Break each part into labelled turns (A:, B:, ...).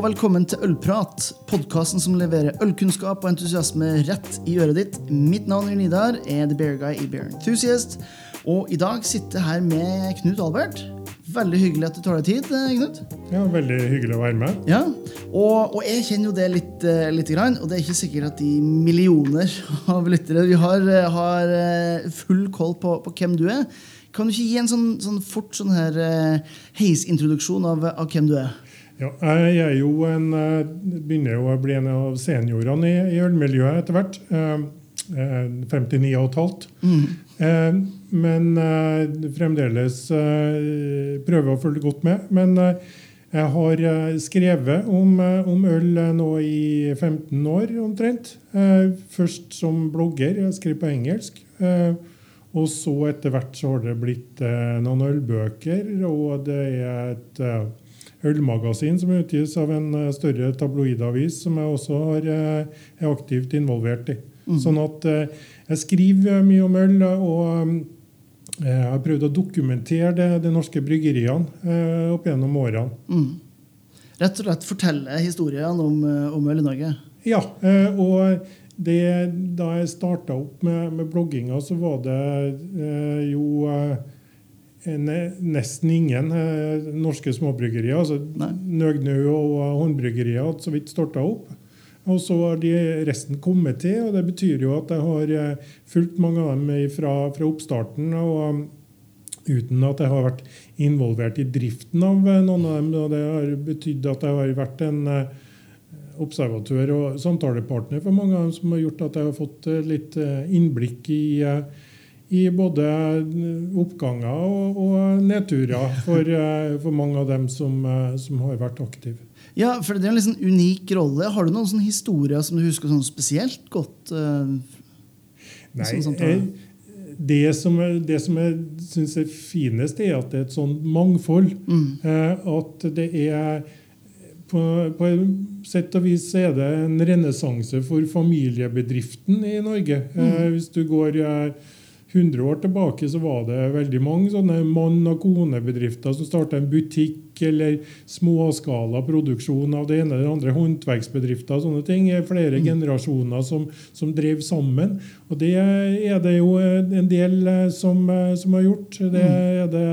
A: og velkommen til Ølprat, podkasten som leverer ølkunnskap og entusiasme rett i øret ditt. Mitt navn er Nidar, er The Bear Guy i Bear Enthusiast, og i dag sitter jeg her med Knut Albert. Veldig hyggelig at du tar deg tid, eh, Knut.
B: Ja, Veldig hyggelig å være med.
A: Ja, Og, og jeg kjenner jo det litt, litt, grann, og det er ikke sikkert at de millioner av lyttere vi har, eh, har eh, full koll på, på hvem du er. Kan du ikke gi en sånn, sånn fort sånn her eh, heisintroduksjon av, av hvem du er?
B: Ja, jeg er jo en, eh, begynner jo å bli en av seniorene i, i ølmiljøet etter hvert. Eh, eh, 59,5. Eh, men eh, fremdeles prøver å følge godt med. Men jeg har skrevet om, om øl nå i 15 år omtrent. Først som blogger. Jeg skriver på engelsk. Og så etter hvert så har det blitt noen ølbøker, og det er et ølmagasin som utgis av en eh, større tabloidavis, som jeg også har, eh, er aktivt involvert i. Sånn at eh, jeg skriver mye om øl, og jeg har prøvd å dokumentere det, de norske bryggeriene eh, opp gjennom årene.
A: Mm. Rett og slett fortelle historiene om, om øl i Norge.
B: Ja, eh, og det, da jeg starta opp med, med blogginga, så var det jo nesten ingen eh, norske småbryggerier. altså. Nøgnø og håndbryggerier hadde så vidt starta opp. Og så har de resten kommet til, og det betyr jo at jeg har eh, fulgt mange av dem fra, fra oppstarten. og Uten at jeg har vært involvert i driften av eh, noen av dem. og Det har betydd at jeg har vært en eh, observatør og samtalepartner for mange av dem, som har gjort at jeg har fått eh, litt eh, innblikk i, eh, i både oppganger og, og nedturer for, eh, for mange av dem som, eh, som har vært aktive.
A: Ja, for det er en sånn unik rolle. Har du noen sånne historier som du husker sånn spesielt godt? eh,
B: Nei,
A: sånn samtale?
B: jeg, det som, det som jeg syns er finest, er at det er et sånn mangfold.
A: Mm.
B: Eh, at det er på, på en sett og vis er det en renessanse for familiebedriften i Norge. Eh, hvis du går eh, 100 år tilbake, så var det veldig mange sånne mann- og konebedrifter som starta en butikk eller småskala produksjon av det ene eller andre, håndverksbedrifter og sånne ting. Flere Flere generasjoner som, som drev sammen. Og det er det jo en del eh, som, eh, som har gjort. Det er det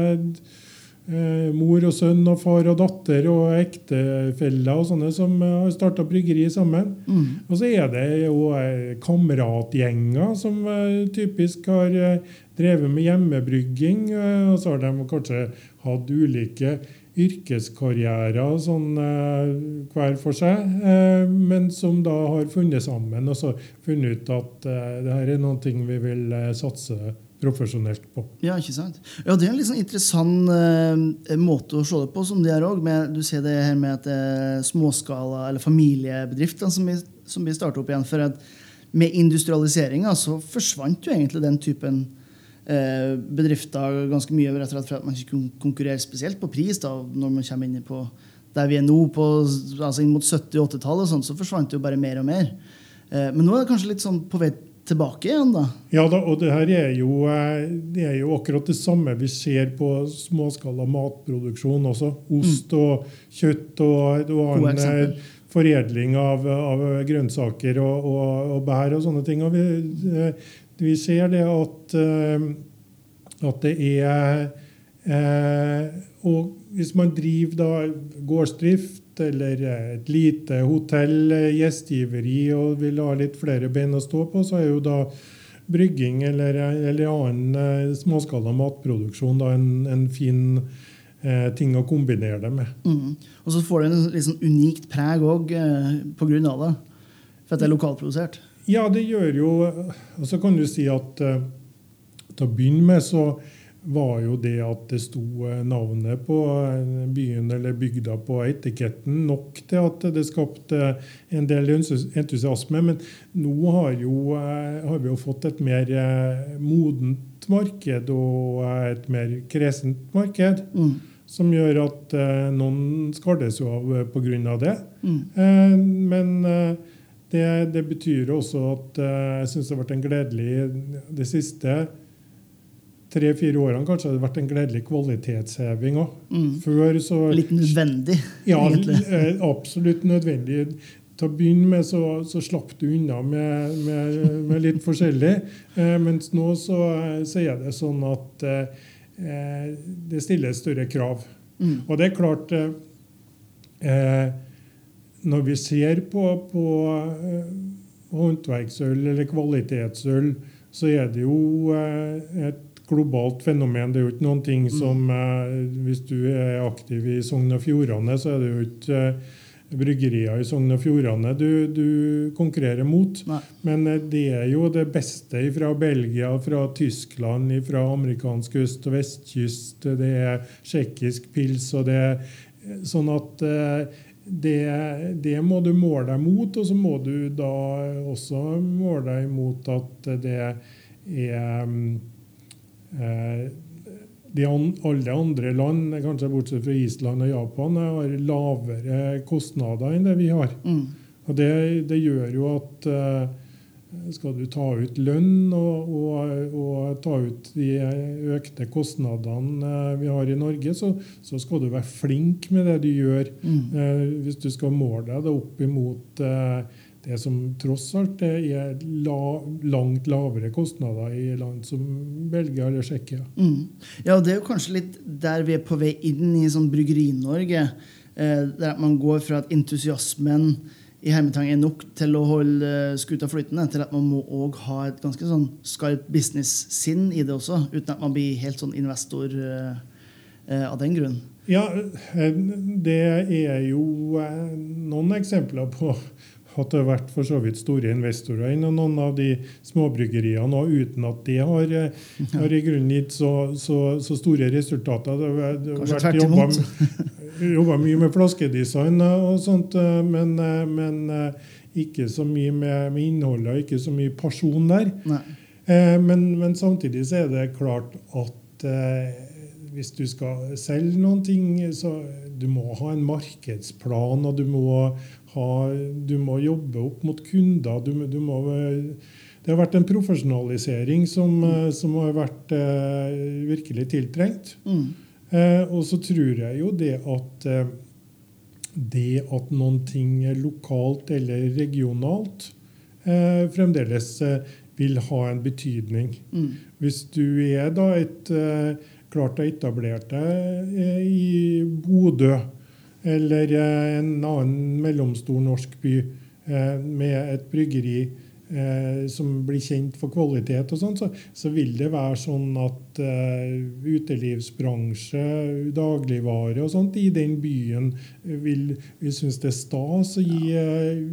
B: eh, mor og sønn og far og datter og ektefeller og sånne som eh, har starta bryggeri sammen.
A: Mm.
B: Og så er det jo eh, kameratgjenger som eh, typisk har drevet med hjemmebrygging. Og så har de kanskje hatt ulike yrkeskarrierer sånn eh, hver for seg, eh, men som da har funnet sammen og så funnet ut at eh, det her er noe vi vil satse profesjonelt på.
A: Ja, ikke sant? Ja, Det er en litt sånn interessant uh, måte å se det på, som det er også, Du ser det her med at det er småskala eller familiebedrifter som blir, som starta opp igjen. For at med industrialiseringa så forsvant jo egentlig den typen uh, bedrifter ganske mye rett og slett for at man ikke kunne konkurrere spesielt på pris da, når man kommer inn på der vi er nå, på, altså inn mot 70- og 80-tallet, og sånt, så forsvant det jo bare mer og mer. Uh, men nå er det kanskje litt sånn på vei tilbake igjen, da.
B: Ja, da, og det her er jo, eh, det er jo akkurat det samme vi ser på småskala matproduksjon også. Ost og kjøtt og, og annen eh, foredling av, av grønnsaker og, og, og bær og sånne ting. Og vi, eh, vi ser det at, at det er eh, Og hvis man driver da gårdsdrift eller et lite hotell, eh, gjestgiveri, og vil ha litt flere bein å stå på, så er jo da brygging eller, eller annen eh, småskala matproduksjon da en, en fin eh, ting å kombinere det med.
A: Mm. Og så får det en sånn unikt preg òg eh, pga. det. For at det er lokalprodusert.
B: Ja, det gjør jo Og så kan du si at eh, til å begynne med så var jo det at det sto eh, navnet på eh, byen eller bygda på etiketten nok til at det skapte en del entusiasme. Men nå har, jo, eh, har vi jo fått et mer modent marked og et mer kresent marked.
A: Mm.
B: Som gjør at noen skalles jo av pga. det.
A: Mm.
B: Men det, det betyr også at jeg syns det har vært en gledelig det siste tre-fire årene kanskje det vært en gledelig kvalitetsheving òg.
A: Mm.
B: Før så
A: Litt nødvendig,
B: Ja,
A: egentlig.
B: eh, absolutt nødvendig. Til å begynne med så, så slapp du unna med, med, med litt forskjellig. Eh, mens nå så, så er det sånn at eh, det stilles større krav.
A: Mm.
B: Og det er klart eh, eh, Når vi ser på, på eh, håndverksøl eller kvalitetsøl, så er det jo eh, et globalt fenomen. Det er jo ikke noen ting som eh, Hvis du er aktiv i Sogn og Fjordane, så er det jo ikke eh, bryggerier i Sogn og Fjordane du, du konkurrerer mot.
A: Nei.
B: Men eh, det er jo det beste fra Belgia, fra Tyskland, fra amerikansk øst- og vestkyst. Det er tsjekkisk pils, og det er sånn at det, det må du måle deg mot, og så må du da også måle deg mot at det er mm, de Alle andre land, kanskje bortsett fra Island og Japan, har lavere kostnader enn det vi har.
A: Mm.
B: Og det, det gjør jo at eh, skal du ta ut lønn og, og, og ta ut de økte kostnadene eh, vi har i Norge, så, så skal du være flink med det du gjør.
A: Mm.
B: Eh, hvis du skal måle deg opp imot eh, det som tross alt er la, langt lavere kostnader i land som Belgia eller Tsjekkia.
A: Mm. Ja, og det er jo kanskje litt der vi er på vei inn i sånn Bryggeri-Norge. Eh, der man går fra at entusiasmen i hermetang er nok til å holde eh, skuta flytende, til at man må òg ha et ganske sånn skarpt business-sinn i det også, uten at man blir helt sånn investor eh, eh, av den grunn.
B: Ja, eh, det er jo noen eksempler på at det har vært for så vidt store investorer i noen av de småbryggeriene, og uten at det har, eh, har i grunnen gitt så, så, så store resultater. Det har, det har vært jobba, mye med flaskedesign og sånt, eh, men, eh, men ikke så mye med, med innholdet og ikke så mye person der. Eh, men, men samtidig så er det klart at eh, hvis du skal selge noen ting, så du må ha en markedsplan, og du må, ha, du må jobbe opp mot kunder. Du, du må, det har vært en profesjonalisering som, mm. som har vært eh, virkelig tiltrengt.
A: Mm.
B: Eh, og så tror jeg jo det at eh, det at noen ting lokalt eller regionalt, eh, fremdeles eh, vil ha en betydning.
A: Mm.
B: Hvis du er da et eh, klart deg eh, i Bodø eller eh, en annen mellomstor norsk by eh, med et bryggeri eh, som blir kjent for kvalitet, og sånn, så, så vil det være sånn at utelivsbransje, dagligvare og sånt i den byen vil, vil synes det er stas å gi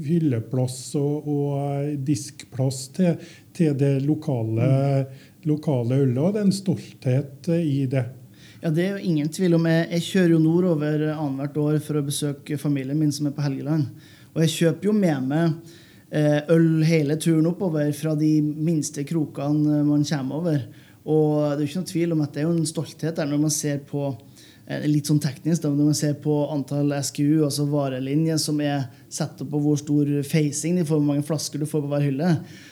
B: hylleplass og, og diskplass til, til det lokale, lokale ølet. Og det er en stolthet i det.
A: Ja, Det er jo ingen tvil om. Jeg, jeg kjører jo nordover annethvert år for å besøke familien min som er på Helgeland. Og jeg kjøper jo med meg eh, øl hele turen oppover fra de minste krokene man kommer over. Og det er jo ikke noe tvil om at det er jo en stolthet der når man ser på litt sånn teknisk da, når man ser på antall SKU, altså varelinjer, som er satt opp på hvor stor facing de får, hvor mange flasker du får på hver hylle,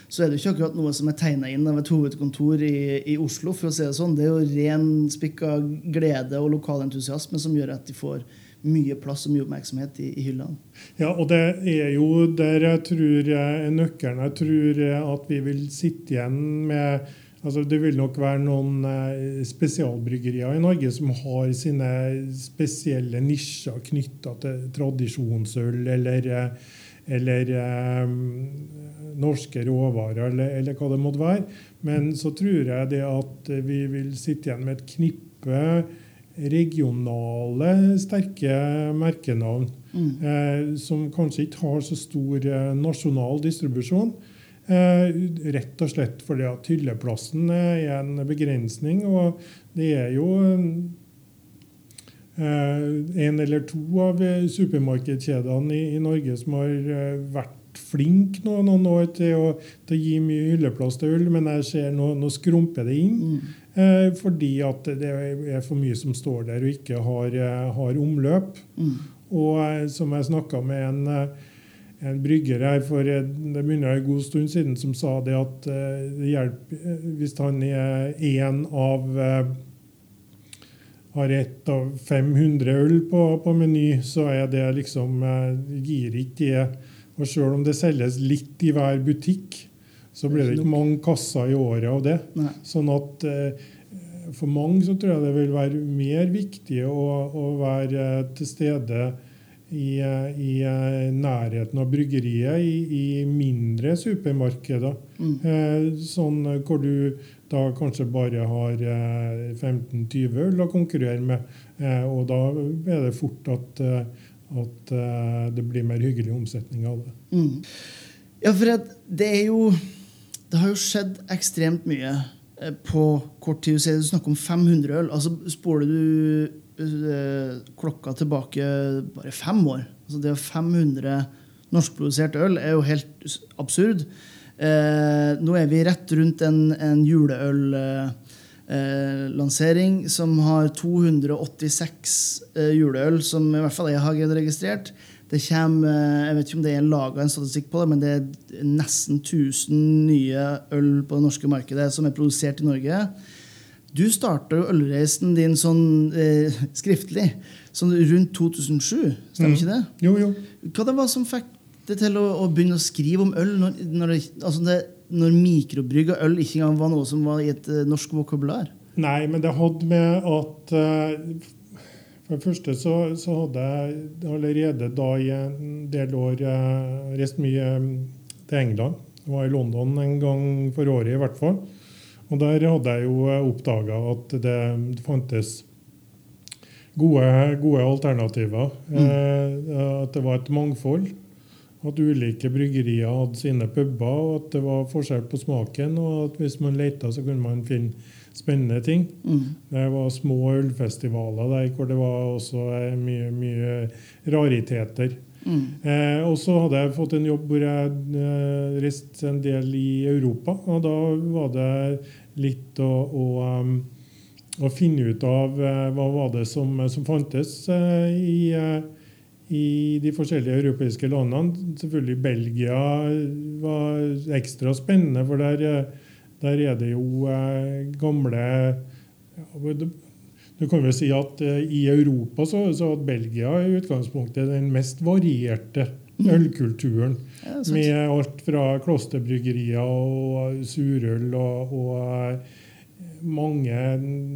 A: så er det ikke akkurat noe som er tegna inn av et hovedkontor i, i Oslo. for å si Det sånn. Det er jo ren spikka glede og lokal entusiasme som gjør at de får mye plass og mye oppmerksomhet i, i hyllene.
B: Ja, og det er jo der jeg tror nøkkelen. Jeg tror at vi vil sitte igjen med altså Det vil nok være noen eh, spesialbryggerier i Norge som har sine spesielle nisjer knytta til tradisjonsøl eller, eh, eller eh, norske råvarer, eller, eller hva det måtte være. Men så tror jeg det at vi vil sitte igjen med et knippe regionale, sterke merkenavn eh, som kanskje ikke har så stor nasjonal distribusjon. Eh, rett og slett fordi at hylleplassen er en begrensning, og det er jo eh, en eller to av supermarkedkjedene supermarkedskjedene i, i Norge som har eh, vært flinke nå, noen år til å, til å gi mye hylleplass til øl, men jeg ser nå, nå skrumper det inn. Eh, fordi at det er for mye som står der og ikke har, har omløp.
A: Mm.
B: Og som jeg snakka med en, en brygger her for det begynner en god stund siden som sa det at det hjelper hvis han er én av har ett av 500 øl på, på, Meny, så er det liksom gir ikke det. Og sjøl om det selges litt i hver butikk, så blir det ikke mange kasser i året av det. Nei. Sånn at for mange så tror jeg det vil være mer viktig å, å være til stede i, i, nærheten av bryggeriet, i, i mindre supermarkeder. Mm. Eh, sånn hvor du da kanskje bare har 15-20 eh, øl å konkurrere med. Eh, og da er det fort at, at det blir mer hyggelig omsetning av det.
A: Mm. Ja, for det er jo Det har jo skjedd ekstremt mye Eh, på kort tid. Du snakker om 500 øl. altså Spoler du eh, klokka tilbake bare fem år altså Det er 500 norskprodusert øl er jo helt absurd. Eh, nå er vi rett rundt en, en juleøllansering eh, som har 286 eh, juleøl, som i hvert fall jeg har registrert. Det kommer, eh, Jeg vet ikke om det er laga en statistikk på det, men det er nesten 1000 nye øl på det norske markedet som er produsert i Norge. Du starta jo ølreisen din sånn eh, skriftlig sånn rundt 2007, stemmer mm. ikke det?
B: Jo, jo.
A: Hva det var som fikk deg til å, å, begynne å skrive om øl når, når, altså det, når mikrobrygga øl ikke engang var noe som var i et uh, norsk vokabular?
B: Nei, men det hadde med at uh, for det første så, så, hadde jeg allerede da i en del år uh, reist mye mm, til England. Jeg var i London en gang for året i hvert fall. Og der hadde jeg jo eh, oppdaga at det fantes gode, gode alternativer. Mm. Eh, at det var et mangfold. At ulike bryggerier hadde sine puber, og at det var forskjell på smaken. Og at hvis man leita, så kunne man finne spennende ting. Mm. Det var små ølfestivaler der hvor det var også eh, mye, mye rariteter. Mm. Eh, og så hadde jeg fått en jobb hvor jeg eh, reiste en del i Europa. Og da var det litt å, og, og, finne ut av eh, hva var det som, som fantes eh, i, eh, i de forskjellige europeiske landene. Selvfølgelig Belgia var ekstra spennende, for der der er det jo gamle Du kan vel si at i Europa så, så hadde Belgia i utgangspunktet den mest varierte. Ølkulturen. Ja, med alt fra klosterbryggerier og surøl og, og eh, mange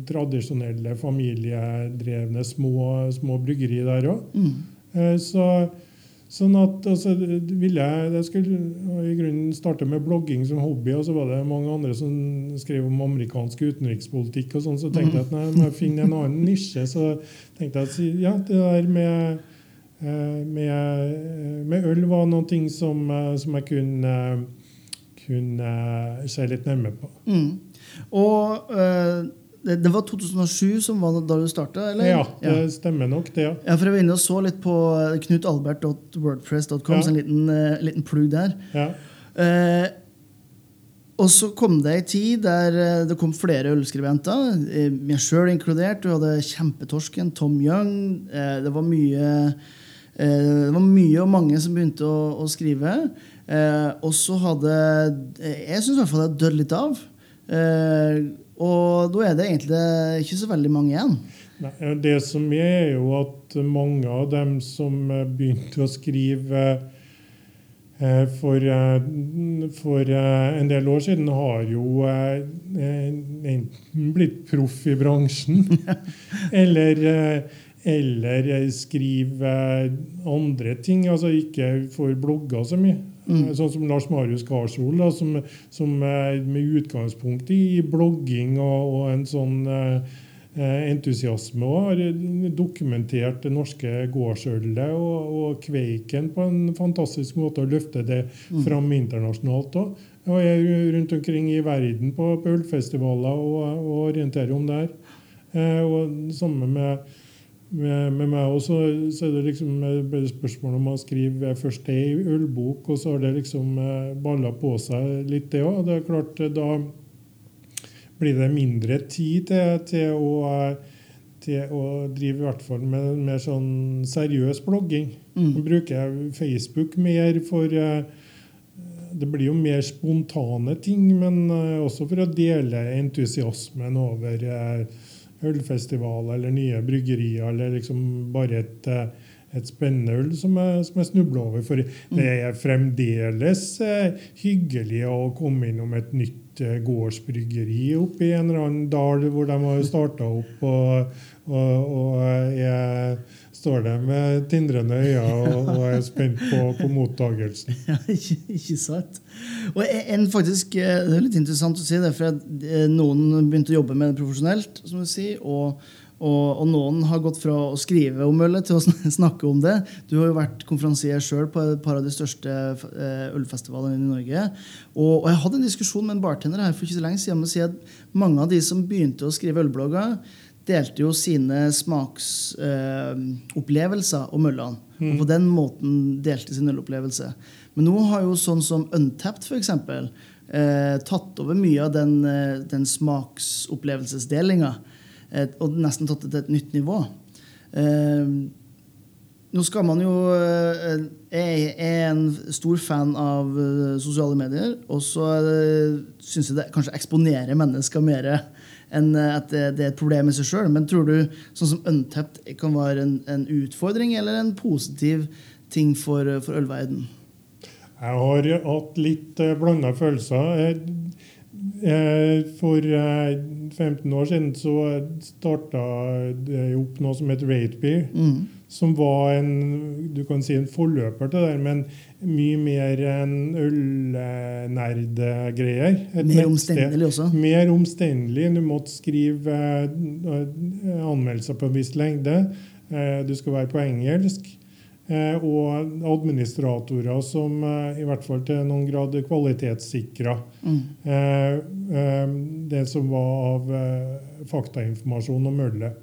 B: tradisjonelle familiedrevne små, små bryggerier der òg. Mm. Så Sånn at altså, ville jeg, jeg skulle i grunnen starte med blogging som hobby, og så var det mange andre som skrev om amerikansk utenrikspolitikk. og sånn, Så tenkte jeg at nei, jeg må finne en annen nisje. Så tenkte jeg at ja, det der med, eh, med, med øl var noe ting som, eh, som jeg kunne, kunne se litt nærmere på.
A: Mm. Og... Det, det, var 2007 som var da du starta?
B: Ja, det ja. stemmer nok. det, ja.
A: ja. For Jeg var inne og så litt på knutalbert.wordpress.com, ja. så en liten, liten plugg der. Ja. Uh, og så kom det ei tid der det kom flere ølskribenter, meg sjøl inkludert. Du hadde Kjempetorsken, Tom Young. det var mye det var mye og mange som begynte å, å skrive. og så hadde Jeg syns i hvert fall det dødd litt av. Og da er det egentlig ikke så veldig mange igjen.
B: Nei, det som er, er jo at mange av dem som begynte å skrive eh, for, eh, for eh, en del år siden, har jo enten blitt proff i bransjen eller, eller skrive andre ting. Altså ikke for blogga så mye. Mm. Sånn som Lars Marius Garsol, da, som, som med utgangspunkt i blogging og, og en sånn eh, entusiasme og har dokumentert det norske gårdsølet og, og, kveiken på en fantastisk måte og løfte det mm. fram internasjonalt òg. Og jeg er rundt omkring i verden på, på ølfestivaler og, og orienterer om der. Eh, og Samme med med, med meg også, så er det liksom bare spørsmål om å skrive først ei ølbok, og så har det liksom eh, balla på seg litt, det òg. Det er klart, da blir det mindre tid til, til, å, til å drive i hvert fall med mer sånn seriøs blogging.
A: Mm.
B: Nå bruker jeg Facebook mer for eh, Det blir jo mer spontane ting, men eh, også for å dele entusiasmen over eh, ølfestival eller nye bryggerier, eller liksom bare et, eh, et spennende øl som jeg, som jeg snubler over. For det er fremdeles eh, hyggelig å komme innom et nytt eh, gårdsbryggeri oppe i en eller annen dal hvor de har starta opp. og, og, og jeg står der med tindrende øyne og, og er spent på, på mottagelsen.
A: Ja, ikke, ikke sant? Og en faktisk, eh, Det er litt interessant å si det, for eh, noen begynte å jobbe med det profesjonelt. som du sier, og, og, og noen har gått fra å skrive om ølet til å snakke om det. Du har jo vært konferansier sjøl på et par av de største eh, ølfestivalene i Norge. Og, og jeg hadde en diskusjon med en bartender her for ikke så lenge siden om å si at mange av de som begynte å skrive ølblogger, delte jo sine smaksopplevelser eh, om ølene. Og på den måten delte sin ølopplevelse. Men nå har jo sånn som Untapped eksempel, eh, tatt over mye av den, eh, den smaksopplevelsesdelinga. Eh, og nesten tatt det til et nytt nivå. Eh, nå skal man jo eh, Jeg er en stor fan av sosiale medier. Og så syns jeg det kanskje eksponerer mennesker mer enn at det, det er et problem i seg sjøl. Men tror du sånn som Untapped kan være en, en utfordring eller en positiv ting for, for ølverden?
B: Jeg har hatt litt uh, blanda følelser. Eh, eh, For eh, 15 år siden så starta det opp noe som het Ratebeer.
A: Mm.
B: Som var en du kan si en forløper til det, der, men mye mer en ølnerdgreier.
A: Mer omstendelig også.
B: Mer omstendelig. Du måtte skrive eh, anmeldelser på en viss lengde. Eh, du skal være på engelsk. Eh, og administratorer som i hvert fall til noen grad kvalitetssikra
A: Mm.
B: det som var av faktainformasjon om ølet.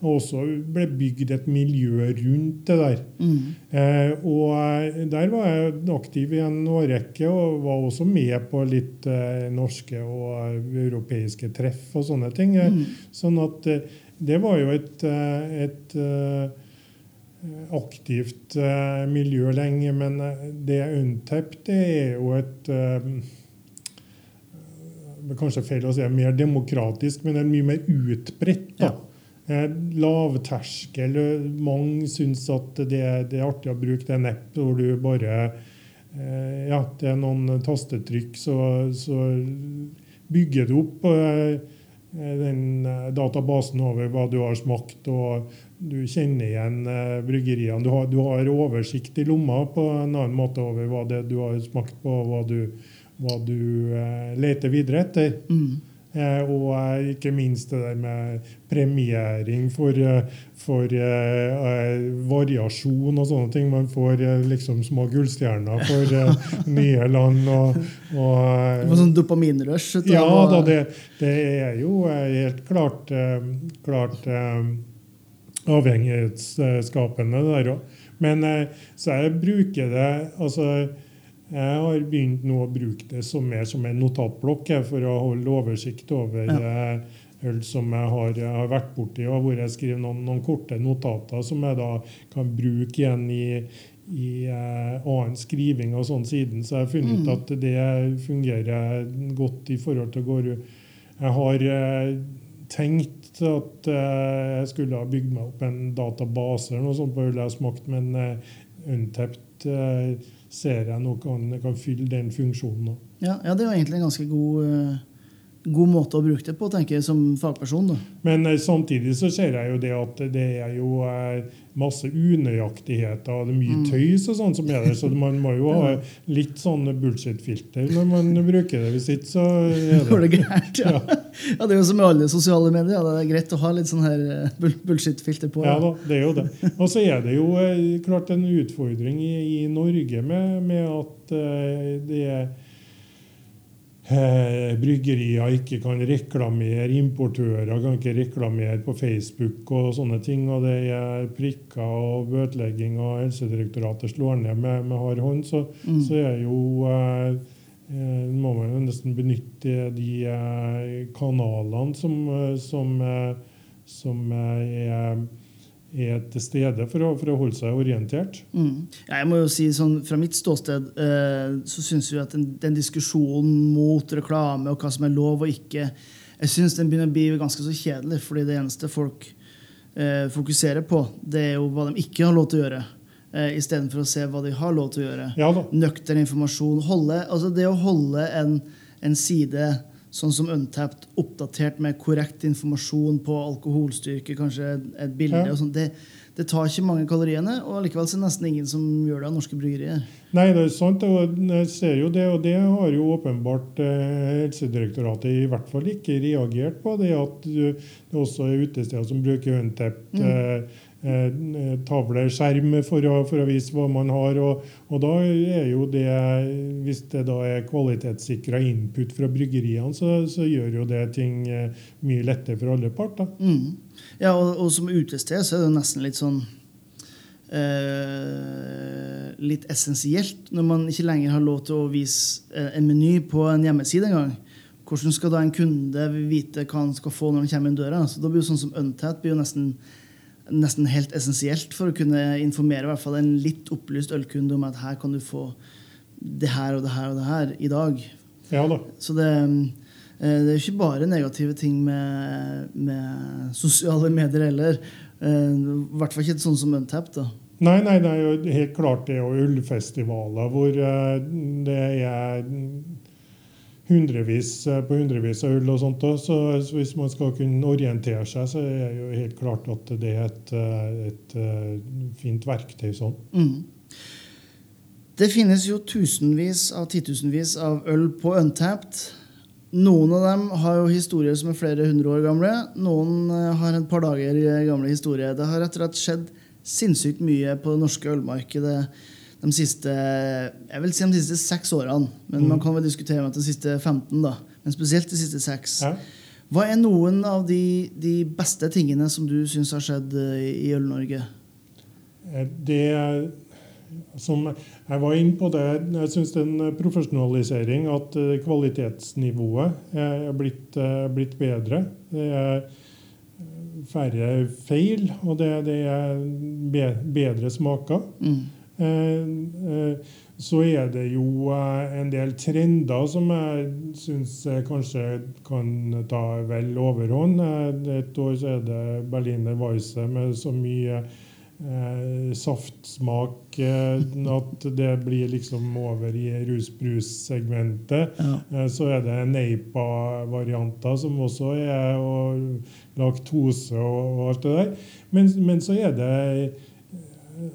B: Og også ble bygd et miljø rundt det der.
A: Mm.
B: Eh, og eh, der var jeg aktiv i en årrekke og var også med på litt eh, norske og eh, europeiske treff og sånne ting. Eh,
A: Mm.
B: Sånn at det var jo et, et eh, aktivt miljø lenge, men det Untapped det er jo et Kanskje feil å si mer demokratisk, men det er mye mer utbredt. da. Eh, Lavterskel. Mange syns at det, det er artig å bruke det en app hvor du bare eh, Ja, det er noen tastetrykk, så, så bygger du opp eh, den eh, databasen over hva du har smakt, og du kjenner igjen eh, bryggeriene. Du har, du har oversikt i lomma på en annen måte over hva det du har smakt på, og hva du, hva du eh, leter videre etter.
A: Mm.
B: Eh, og eh, ikke minst det der med premiering for, eh, for eh, variasjon og sånne ting. Man får liksom små gullstjerner for eh, nye land. og, og
A: Det var sånn dopaminrush.
B: ja da, det, det er jo helt klart, klart avhengighetsskapende det der òg. Men så jeg bruker det altså jeg har begynt nå å bruke det som mer som en notatblokk for å holde oversikt over ja. øl som jeg har, jeg har vært borti, og hvor jeg skriver noen, noen korte notater som jeg da kan bruke igjen i, i eh, annen skriving og sånn siden. Så jeg har funnet ut at det fungerer godt i forhold til å gå Jeg har eh, tenkt at eh, jeg skulle ha bygd meg opp en database eller noe sånt på øl jeg har smakt, men eh, Untapped eh, ser jeg nå kan, kan fylle den funksjonen.
A: Ja, ja, det er jo egentlig en ganske god, eh, god måte å bruke det på, tenker jeg, som fagperson. da.
B: Men eh, samtidig så ser jeg jo det at det er jo eh, masse unøyaktigheter og det er mye tøys og sånn som er der, så man må jo ha litt sånn bullshit-filter når man bruker det. Hvis ikke så er
A: Går
B: det
A: det gærent? Ja. ja, Det er jo som i alle sosiale medier. Ja. Det er greit å ha litt sånn her eh, bullshit-filter på.
B: Ja da, det er jo det. Og så er det jo klart en utfordring i, i Norge med, med at det er Bryggerier ikke kan reklamere, importører kan ikke reklamere på Facebook og sånne ting. Og det er prikker og bøtelegging, og Helsedirektoratet slår ned med, med hard hånd. Så,
A: Mm.
B: så er jo eh, eh, må man jo nesten benytte de eh, kanalene som, eh, som, eh, som er, er til stede for å, for å holde seg orientert.
A: Mm. Ja, jeg må jo si sånn, Fra mitt ståsted eh, så syns jeg at den, den, diskusjonen mot reklame og hva som er lov og ikke, jeg synes den begynner å bli ganske så kjedelig. fordi det eneste folk eh, fokuserer på, det er jo hva de ikke har lov til å gjøre eh, istedenfor å se hva de har lov til å gjøre.
B: Ja,
A: Nøktern informasjon. Holde, altså det å holde en, en, side sånn som Untapped oppdatert med korrekt informasjon på alkoholstyrke, kanskje et bilde ja. og sånt, det, det, tar ikke mange kaloriene, og likevel er det nesten ingen som gjør det av norske bryggerier.
B: Nei, det er sant, og jeg ser jo det, og det har jo åpenbart eh, Helsedirektoratet i hvert fall ikke reagert på. Det at det også er utesteder som bruker Untapped. Mm. Eh, Eh, skjerm, for å, for å, vise hva man har. Og, og, da er jo det, hvis det da er kvalitetssikra input fra bryggeriene, så, så, gjør jo det ting eh, mye lettere for alle parter.
A: Mm. Ja, og, og, som utested så er det nesten litt sånn eh, Litt essensielt når man ikke lenger har lov til å vise en meny på en hjemmeside engang. Hvordan skal da en kunde vite hva han skal få når han kommer inn døra? Så da blir jo sånn som Untat blir jo nesten nesten helt essensielt for å kunne informere i hvert fall en litt opplyst ølkunde om at her kan du få det her og det her og det her i dag.
B: Ja da.
A: Så det, eh, det er ikke bare negative ting med, med sosiale medier heller. Eh, I hvert fall ikke sånn som Untap. da.
B: Nei, nei, det er jo helt klart det. Og ullfestivaler hvor eh, det er hundrevis eh, på hundrevis av ull og sånt. Så, så, hvis man skal kunne orientere seg, så er det jo helt klart at det er et, eh, et, eh, fint verktøy sånn.
A: Mm. Det finnes jo tusenvis av titusenvis av øl på Untapped. Noen av dem har jo historier som er flere hundre år gamle. Noen har et par dager gamle historier. Det har rett og slett skjedd sinnssykt mye på det norske ølmarkedet de siste jeg vil si de siste seks årene. Men mm. man kan vel diskutere med de siste 15. da, Men spesielt de siste seks. Ja. Hva er noen av de, de beste tingene som du syns har skjedd eh, i Øl-Norge?
B: Eh, det som Jeg var inne på det. Jeg syns det er en profesjonalisering. At eh, kvalitetsnivået er blitt, blitt bedre. Det er færre feil, og det, det er bedre smaker. Mm. Eh, eh, så er det jo eh, en del trender som jeg syns kanskje kan ta vel overhånd. Et år så er det Berliner Weisse med så mye eh, saftsmak at det blir liksom over i rus-brus-segmentet. Ja. så er det Neipa-varianter som også er, og laktose og, og alt det der. Men, men så er det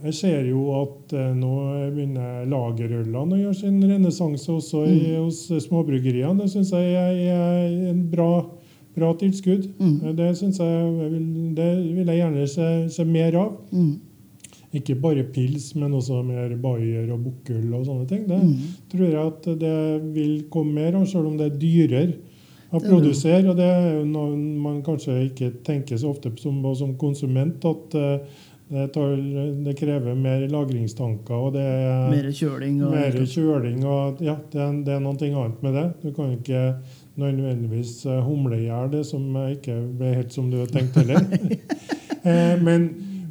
B: jeg ser jo at eh, nå begynner lagerølene å gjøre sin renessanse også i, mm. hos småbryggeriene. Det syns jeg er en bra, bra tilskudd. Mm. Det, jeg, jeg vil, det vil jeg gjerne se, se mer av. Mm. Ikke bare pils, men også mer Bayer og Bukkøl og sånne ting. Det mm. tror jeg at det vil komme mer av, selv om det er dyrere å produsere. Og det er jo noe man kanskje ikke tenker så ofte som, som konsument. at uh, det, tar, det, krever mer lagringstanker. og det er
A: Mer kjøling. Og,
B: mer kjøling og, ja, det er, det er noe annet med det. Du kan ikke nødvendigvis eh, humle i hjel det som ikke ble helt som du hadde tenkt heller. Eh, men,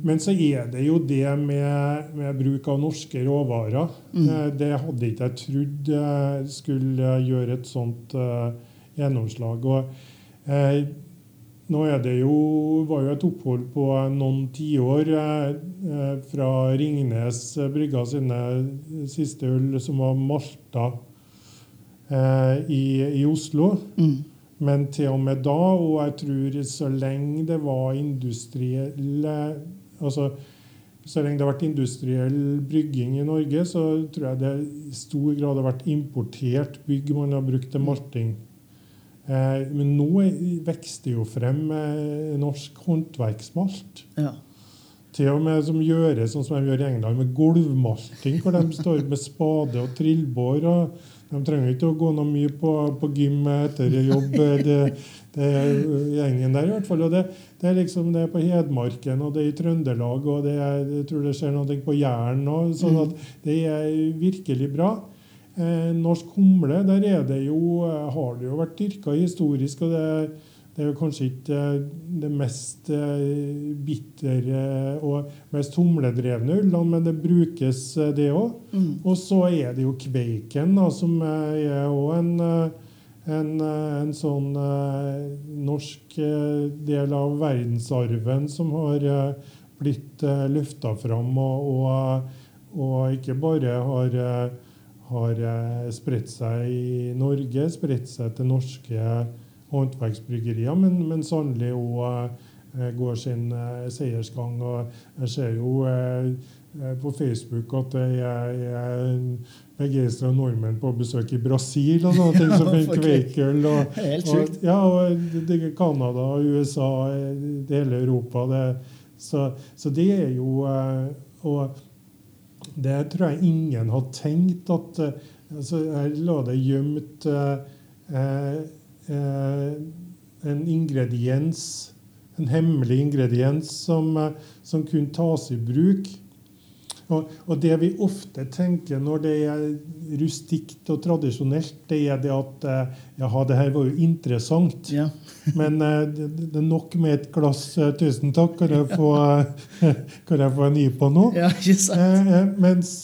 B: men, så er det jo det med, med bruk av norske råvarer. Mm. Eh, det hadde ikke jeg trodd skulle gjøre et sånt gjennomslag. og nå er det jo, var jo et opphold på noen tiår eh, fra Ringnes brygga sine siste øl, som var malta eh, i, i, Oslo. Mm. Men til og med da, og jeg tror så lenge det var industrielle altså så lenge det har vært industriell brygging i Norge, så tror jeg det i stor grad har vært importert bygg man har brukt til malting. Eh, men nå vokser jo frem eh, norsk håndverksmalt. Ja. Til og med som gjøres sånn som de gjør i England, med gulvmalting, hvor de står med spade og trillbår. og De trenger ikke å gå noe mye på, på gym etter jobb, det, det gjengen der i hvert fall. og det, det, er liksom det er på Hedmarken og det er i Trøndelag, og det er, jeg tror det skjer noe på Jæren òg. Sånn at det er virkelig bra. Eh, norsk humle der er det jo, eh, har det jo vært dyrka historisk. og det, det er jo kanskje ikke det mest bitre og mest humledrevne ullene, men det brukes, det òg. Mm. Og så er det jo Kveiken, da, som er òg en, en, en, sånn norsk del av verdensarven som har blitt løfta fram. og, og og ikke bare har, har spredt seg i Norge, spredt seg til norske håndverksbryggerier, men, men sannelig òg eh, går sin eh, seiersgang. Og jeg ser jo eh, på Facebook at det er begeistra nordmenn på besøk i Brasil og sånne ting som en kveikøl. Og, og, ja, og Canada, USA, hele Europa. Det, så, så, det er jo Og det tror jeg ingen har tenkt at altså, Jeg la det gjemt eh, Eh, en ingrediens, en hemmelig ingrediens som, eh, som kunne tas i bruk. Og, og, det vi ofte tenker når det er rustikt og tradisjonelt, det er det at eh, Jaha, det her var jo interessant. Ja. men det, det, er nok med et glass. Tusen takk. Kan jeg få, kan jeg få en ny på nå? Ja, ikke sant. mens,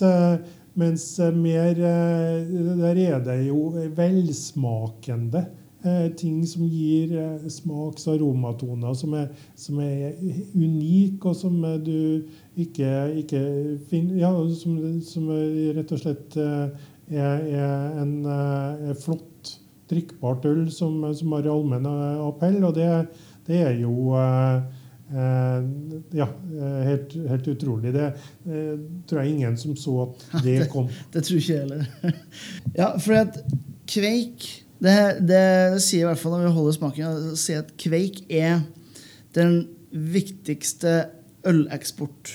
B: mens mer Der er det jo velsmakende Eh, ting som gir eh, smaks- og aromatoner som er, som er unike, og som eh, du ikke, ikke finner Ja, som, som, rett og slett er, er en er flott, drikkbart øl som, som har allmenn appell. Og det, det er jo ja, helt, helt, utrolig. Det tror jeg ingen som så at det kom.
A: det, det tror ikke jeg heller. ja, for at Kveik det, det, sier i hvert fall når vi holder smaken, sier at Kveik er den viktigste øleksport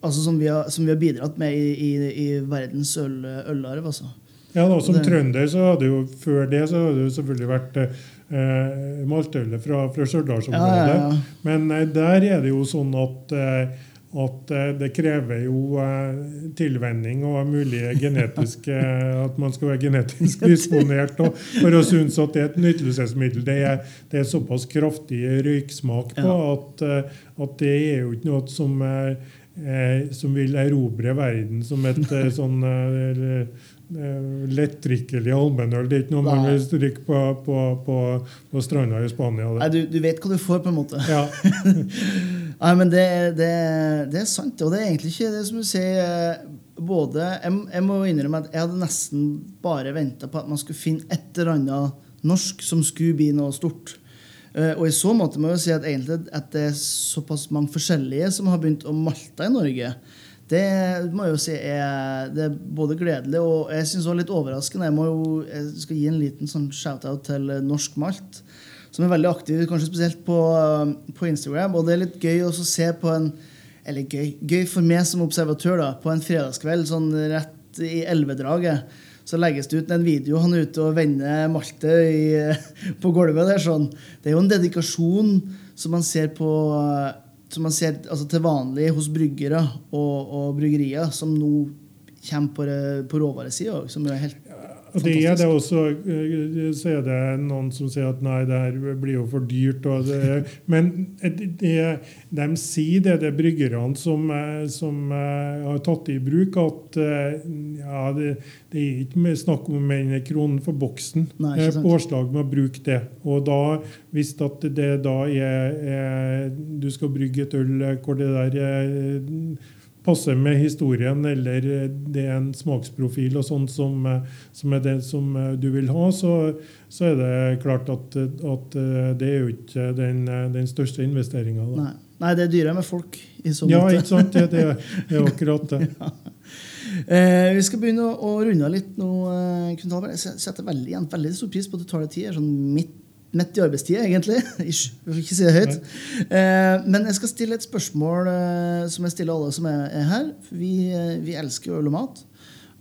A: altså som, vi har, som vi har bidratt med i, i, i verdens øl, ølarv. Altså.
B: Ja, da, Som trønder så hadde jo før det så hadde det selvfølgelig vært eh, maltølet fra, fra Stjørdalsområdet. Ja, ja, ja. Men eh, der er det jo sånn at eh, at eh, det krever jo eh, tilvenning og mulige genetiske At man skal være genetisk disponert for å synes at det er et nytelsesmiddel. Det er, det er såpass kraftig røyksmak på at, eh, at, det er jo ikke noe som, som vil erobre verden som et sånn lettdrikkelig allmennøl. Det er ikke noe man vil drikke på, på, på, på stranda i Spania.
A: Nei, du, du, vet hva du får, på en måte. Ja. Nei, men det, det, det, er sant. Og det er egentlig ikke det som du sier eh, både, jeg, jeg, må innrømme at jeg hadde nesten bare venta på at man skulle finne et eller annet norsk som skulle bli noe stort. Eh, og i så måte må jeg si at, at det er såpass mange forskjellige som har begynt å malte i Norge. Det må jeg jo si er, er både gledelig og jeg synes også litt overraskende. Jeg, jo, jeg skal gi en liten sånn shout-out til Norsk Malt som er veldig aktiv, kanskje spesielt på, um, på, Instagram. Og det er litt gøy å se på en Eller gøy, gøy for meg som observatør da, på en fredagskveld sånn rett i elvedraget. Så legges det ut en video han er ute og vender Malte i, på gulvet. der sånn. Det er jo en dedikasjon som man ser på som man ser altså, til vanlig hos bryggere og, og bryggerier, som nå kommer på, på råvaresida. Som er helt
B: det er det også, eh, så er det noen som sier at nei, det her blir jo for dyrt. Det, men det, de sier det, det er bryggerne som, eh, som, eh, har tatt det i bruk, at ja, det, det er ikke snakk om en krone for boksen. Nei, påslag med å bruke det. Og da, hvis det da er, er Du skal brygge et øl hvor det der er passer med historien, eller det er en smaksprofil og sånt som, som, er det som du vil ha, så, så er det klart at, at, det er jo ikke den, den største investeringa.
A: Nei. Nei. det er dyrere med folk. i sånn
B: Ja, ikke sant? Det, det, det er akkurat det. ja.
A: eh, vi skal begynne å, å runde av litt nå. Eh, jeg setter veldig, veldig stor pris på at du tar deg tid. sånn midt midt i arbeidstida, egentlig. Jeg får ikke si det høyt. Eh, men jeg skal stille et spørsmål eh, som jeg stiller alle som er her. Vi, eh, vi elsker øl og mat.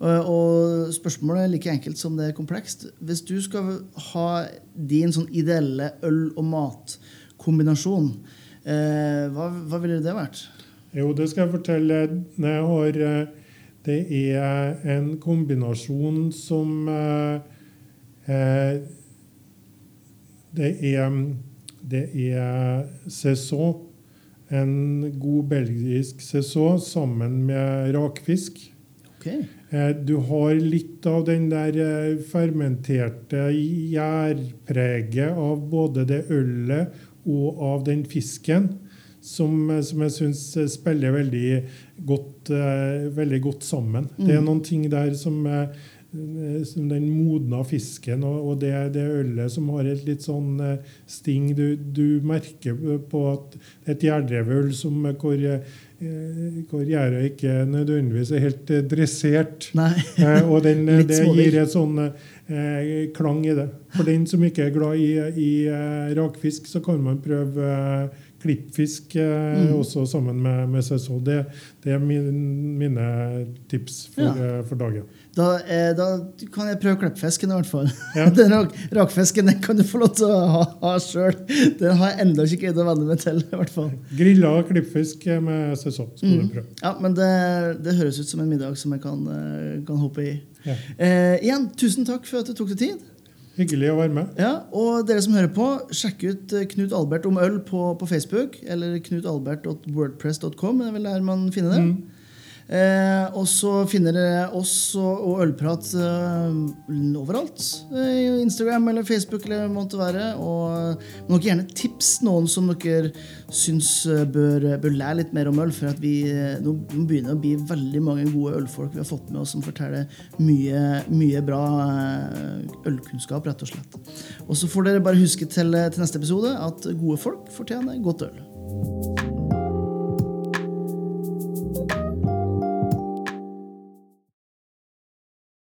A: Og spørsmålet er like enkelt som det er komplekst. Hvis du skal ha din sånn ideelle øl- og matkombinasjon, hva, hva ville det vært?
B: Jo, det skal jeg fortelle. Jeg har, det er en kombinasjon som eh, det er det er saison. En god belgisk saison sammen med rakfisk.
A: Okay.
B: Eh, du har litt av den der eh, fermenterte gjærpreget av både det ølet og av den fisken, som, eh, som jeg syns spiller veldig godt, veldig godt sammen. Mm. Det er mm. noen ting der som som den modna fisken og, det, det, ølet som har et litt sånn eh, sting. Du, du merker på at et gjærdrevet øl som, hvor, eh, hvor gjæra ikke nødvendigvis er helt dressert. og den, det gir et sånn eh, klang i det. For den som ikke er glad i, i rakfisk, så kan man prøve klippfisk eh, mm. også sammen med, med sesong. Det, det er min, mine tips for, ja. for dagen.
A: Da, eh, da, kan jeg prøve klippfisken, i hvert fall. Ja. den rak, rakfisken den kan du få lov til å ha, ha sjøl. Den har jeg enda ikke greid å venne meg til. i hvert fall.
B: Grilla klippfisk med sesong skal mm. du prøve.
A: Ja, men det, det, høres ut som en middag som jeg kan, eh, kan hoppe i. Ja. Eh, igjen, tusen takk for at du tok deg tid.
B: Hyggelig å være med.
A: Ja, Og dere som hører på, sjekk ut eh, Knut Albert om øl på, på Facebook. Eller knutalbert.wordpress.com. Det er vel der man finner det. Mm. Eh, og så finner dere oss og, og Ølprat eh, overalt. Eh, Instagram eller Facebook eller måtte være. Og må dere gjerne tips noen som dere syns eh, bør, bør, lære litt mer om øl. For vi eh, nå begynner å bli veldig mange gode ølfolk vi har fått med oss som forteller mye, mye bra eh, ølkunnskap, rett og slett. Og så får dere bare huske til, til neste episode at gode folk fortjener godt øl.